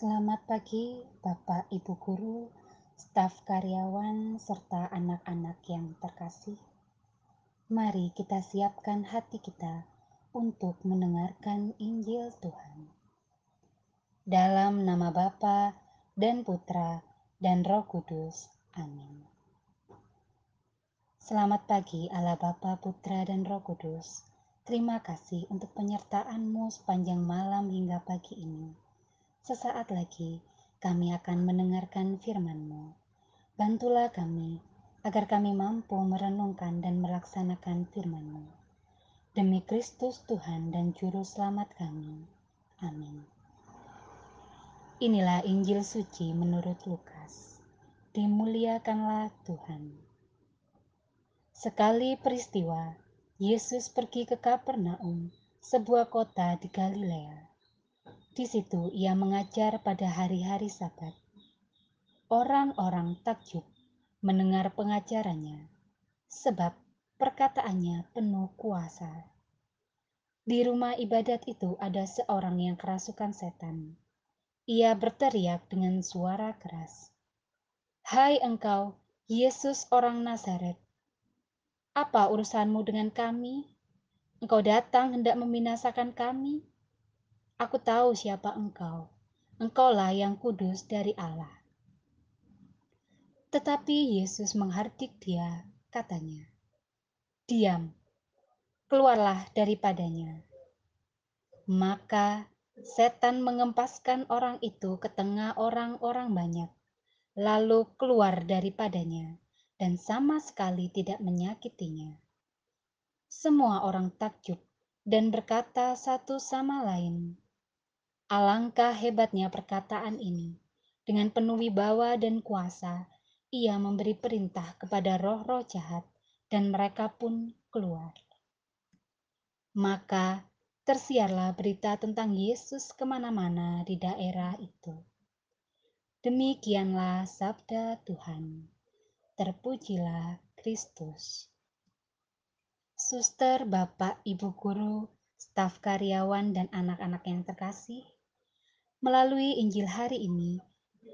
Selamat pagi, Bapak, Ibu guru, staf karyawan, serta anak-anak yang terkasih. Mari kita siapkan hati kita untuk mendengarkan Injil Tuhan. Dalam nama Bapa dan Putra dan Roh Kudus. Amin. Selamat pagi Allah Bapa, Putra dan Roh Kudus. Terima kasih untuk penyertaanmu sepanjang malam hingga pagi ini. Sesaat lagi kami akan mendengarkan firman-Mu. Bantulah kami agar kami mampu merenungkan dan melaksanakan firman-Mu. Demi Kristus Tuhan dan Juru Selamat kami. Amin. Inilah Injil suci menurut Lukas. Dimuliakanlah Tuhan. Sekali peristiwa, Yesus pergi ke Kapernaum, sebuah kota di Galilea di situ ia mengajar pada hari-hari Sabat. Orang-orang takjub mendengar pengajarannya, sebab perkataannya penuh kuasa. Di rumah ibadat itu ada seorang yang kerasukan setan. Ia berteriak dengan suara keras, "Hai engkau, Yesus orang Nazaret, apa urusanmu dengan kami? Engkau datang hendak membinasakan kami?" Aku tahu siapa engkau. Engkaulah yang kudus dari Allah. Tetapi Yesus menghardik dia, katanya, Diam, keluarlah daripadanya. Maka setan mengempaskan orang itu ke tengah orang-orang banyak, lalu keluar daripadanya, dan sama sekali tidak menyakitinya. Semua orang takjub dan berkata satu sama lain, Alangkah hebatnya perkataan ini. Dengan penuh wibawa dan kuasa, ia memberi perintah kepada roh-roh jahat, dan mereka pun keluar. Maka tersiarlah berita tentang Yesus ke mana-mana di daerah itu. Demikianlah sabda Tuhan. Terpujilah Kristus. Suster, Bapak, Ibu Guru, staf karyawan, dan anak-anak yang terkasih, Melalui Injil hari ini,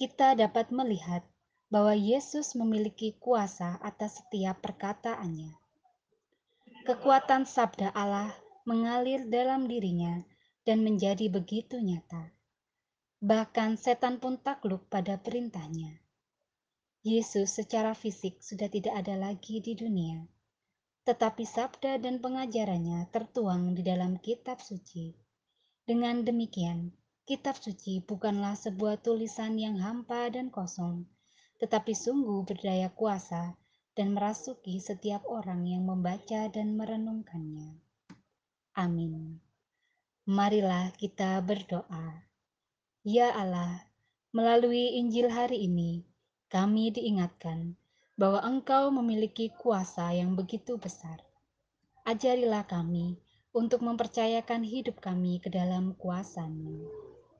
kita dapat melihat bahwa Yesus memiliki kuasa atas setiap perkataannya. Kekuatan sabda Allah mengalir dalam dirinya dan menjadi begitu nyata. Bahkan setan pun takluk pada perintahnya. Yesus secara fisik sudah tidak ada lagi di dunia, tetapi sabda dan pengajarannya tertuang di dalam kitab suci. Dengan demikian, Kitab suci bukanlah sebuah tulisan yang hampa dan kosong, tetapi sungguh berdaya kuasa dan merasuki setiap orang yang membaca dan merenungkannya. Amin. Marilah kita berdoa. Ya Allah, melalui Injil hari ini, kami diingatkan bahwa Engkau memiliki kuasa yang begitu besar. Ajarilah kami untuk mempercayakan hidup kami ke dalam kuasamu.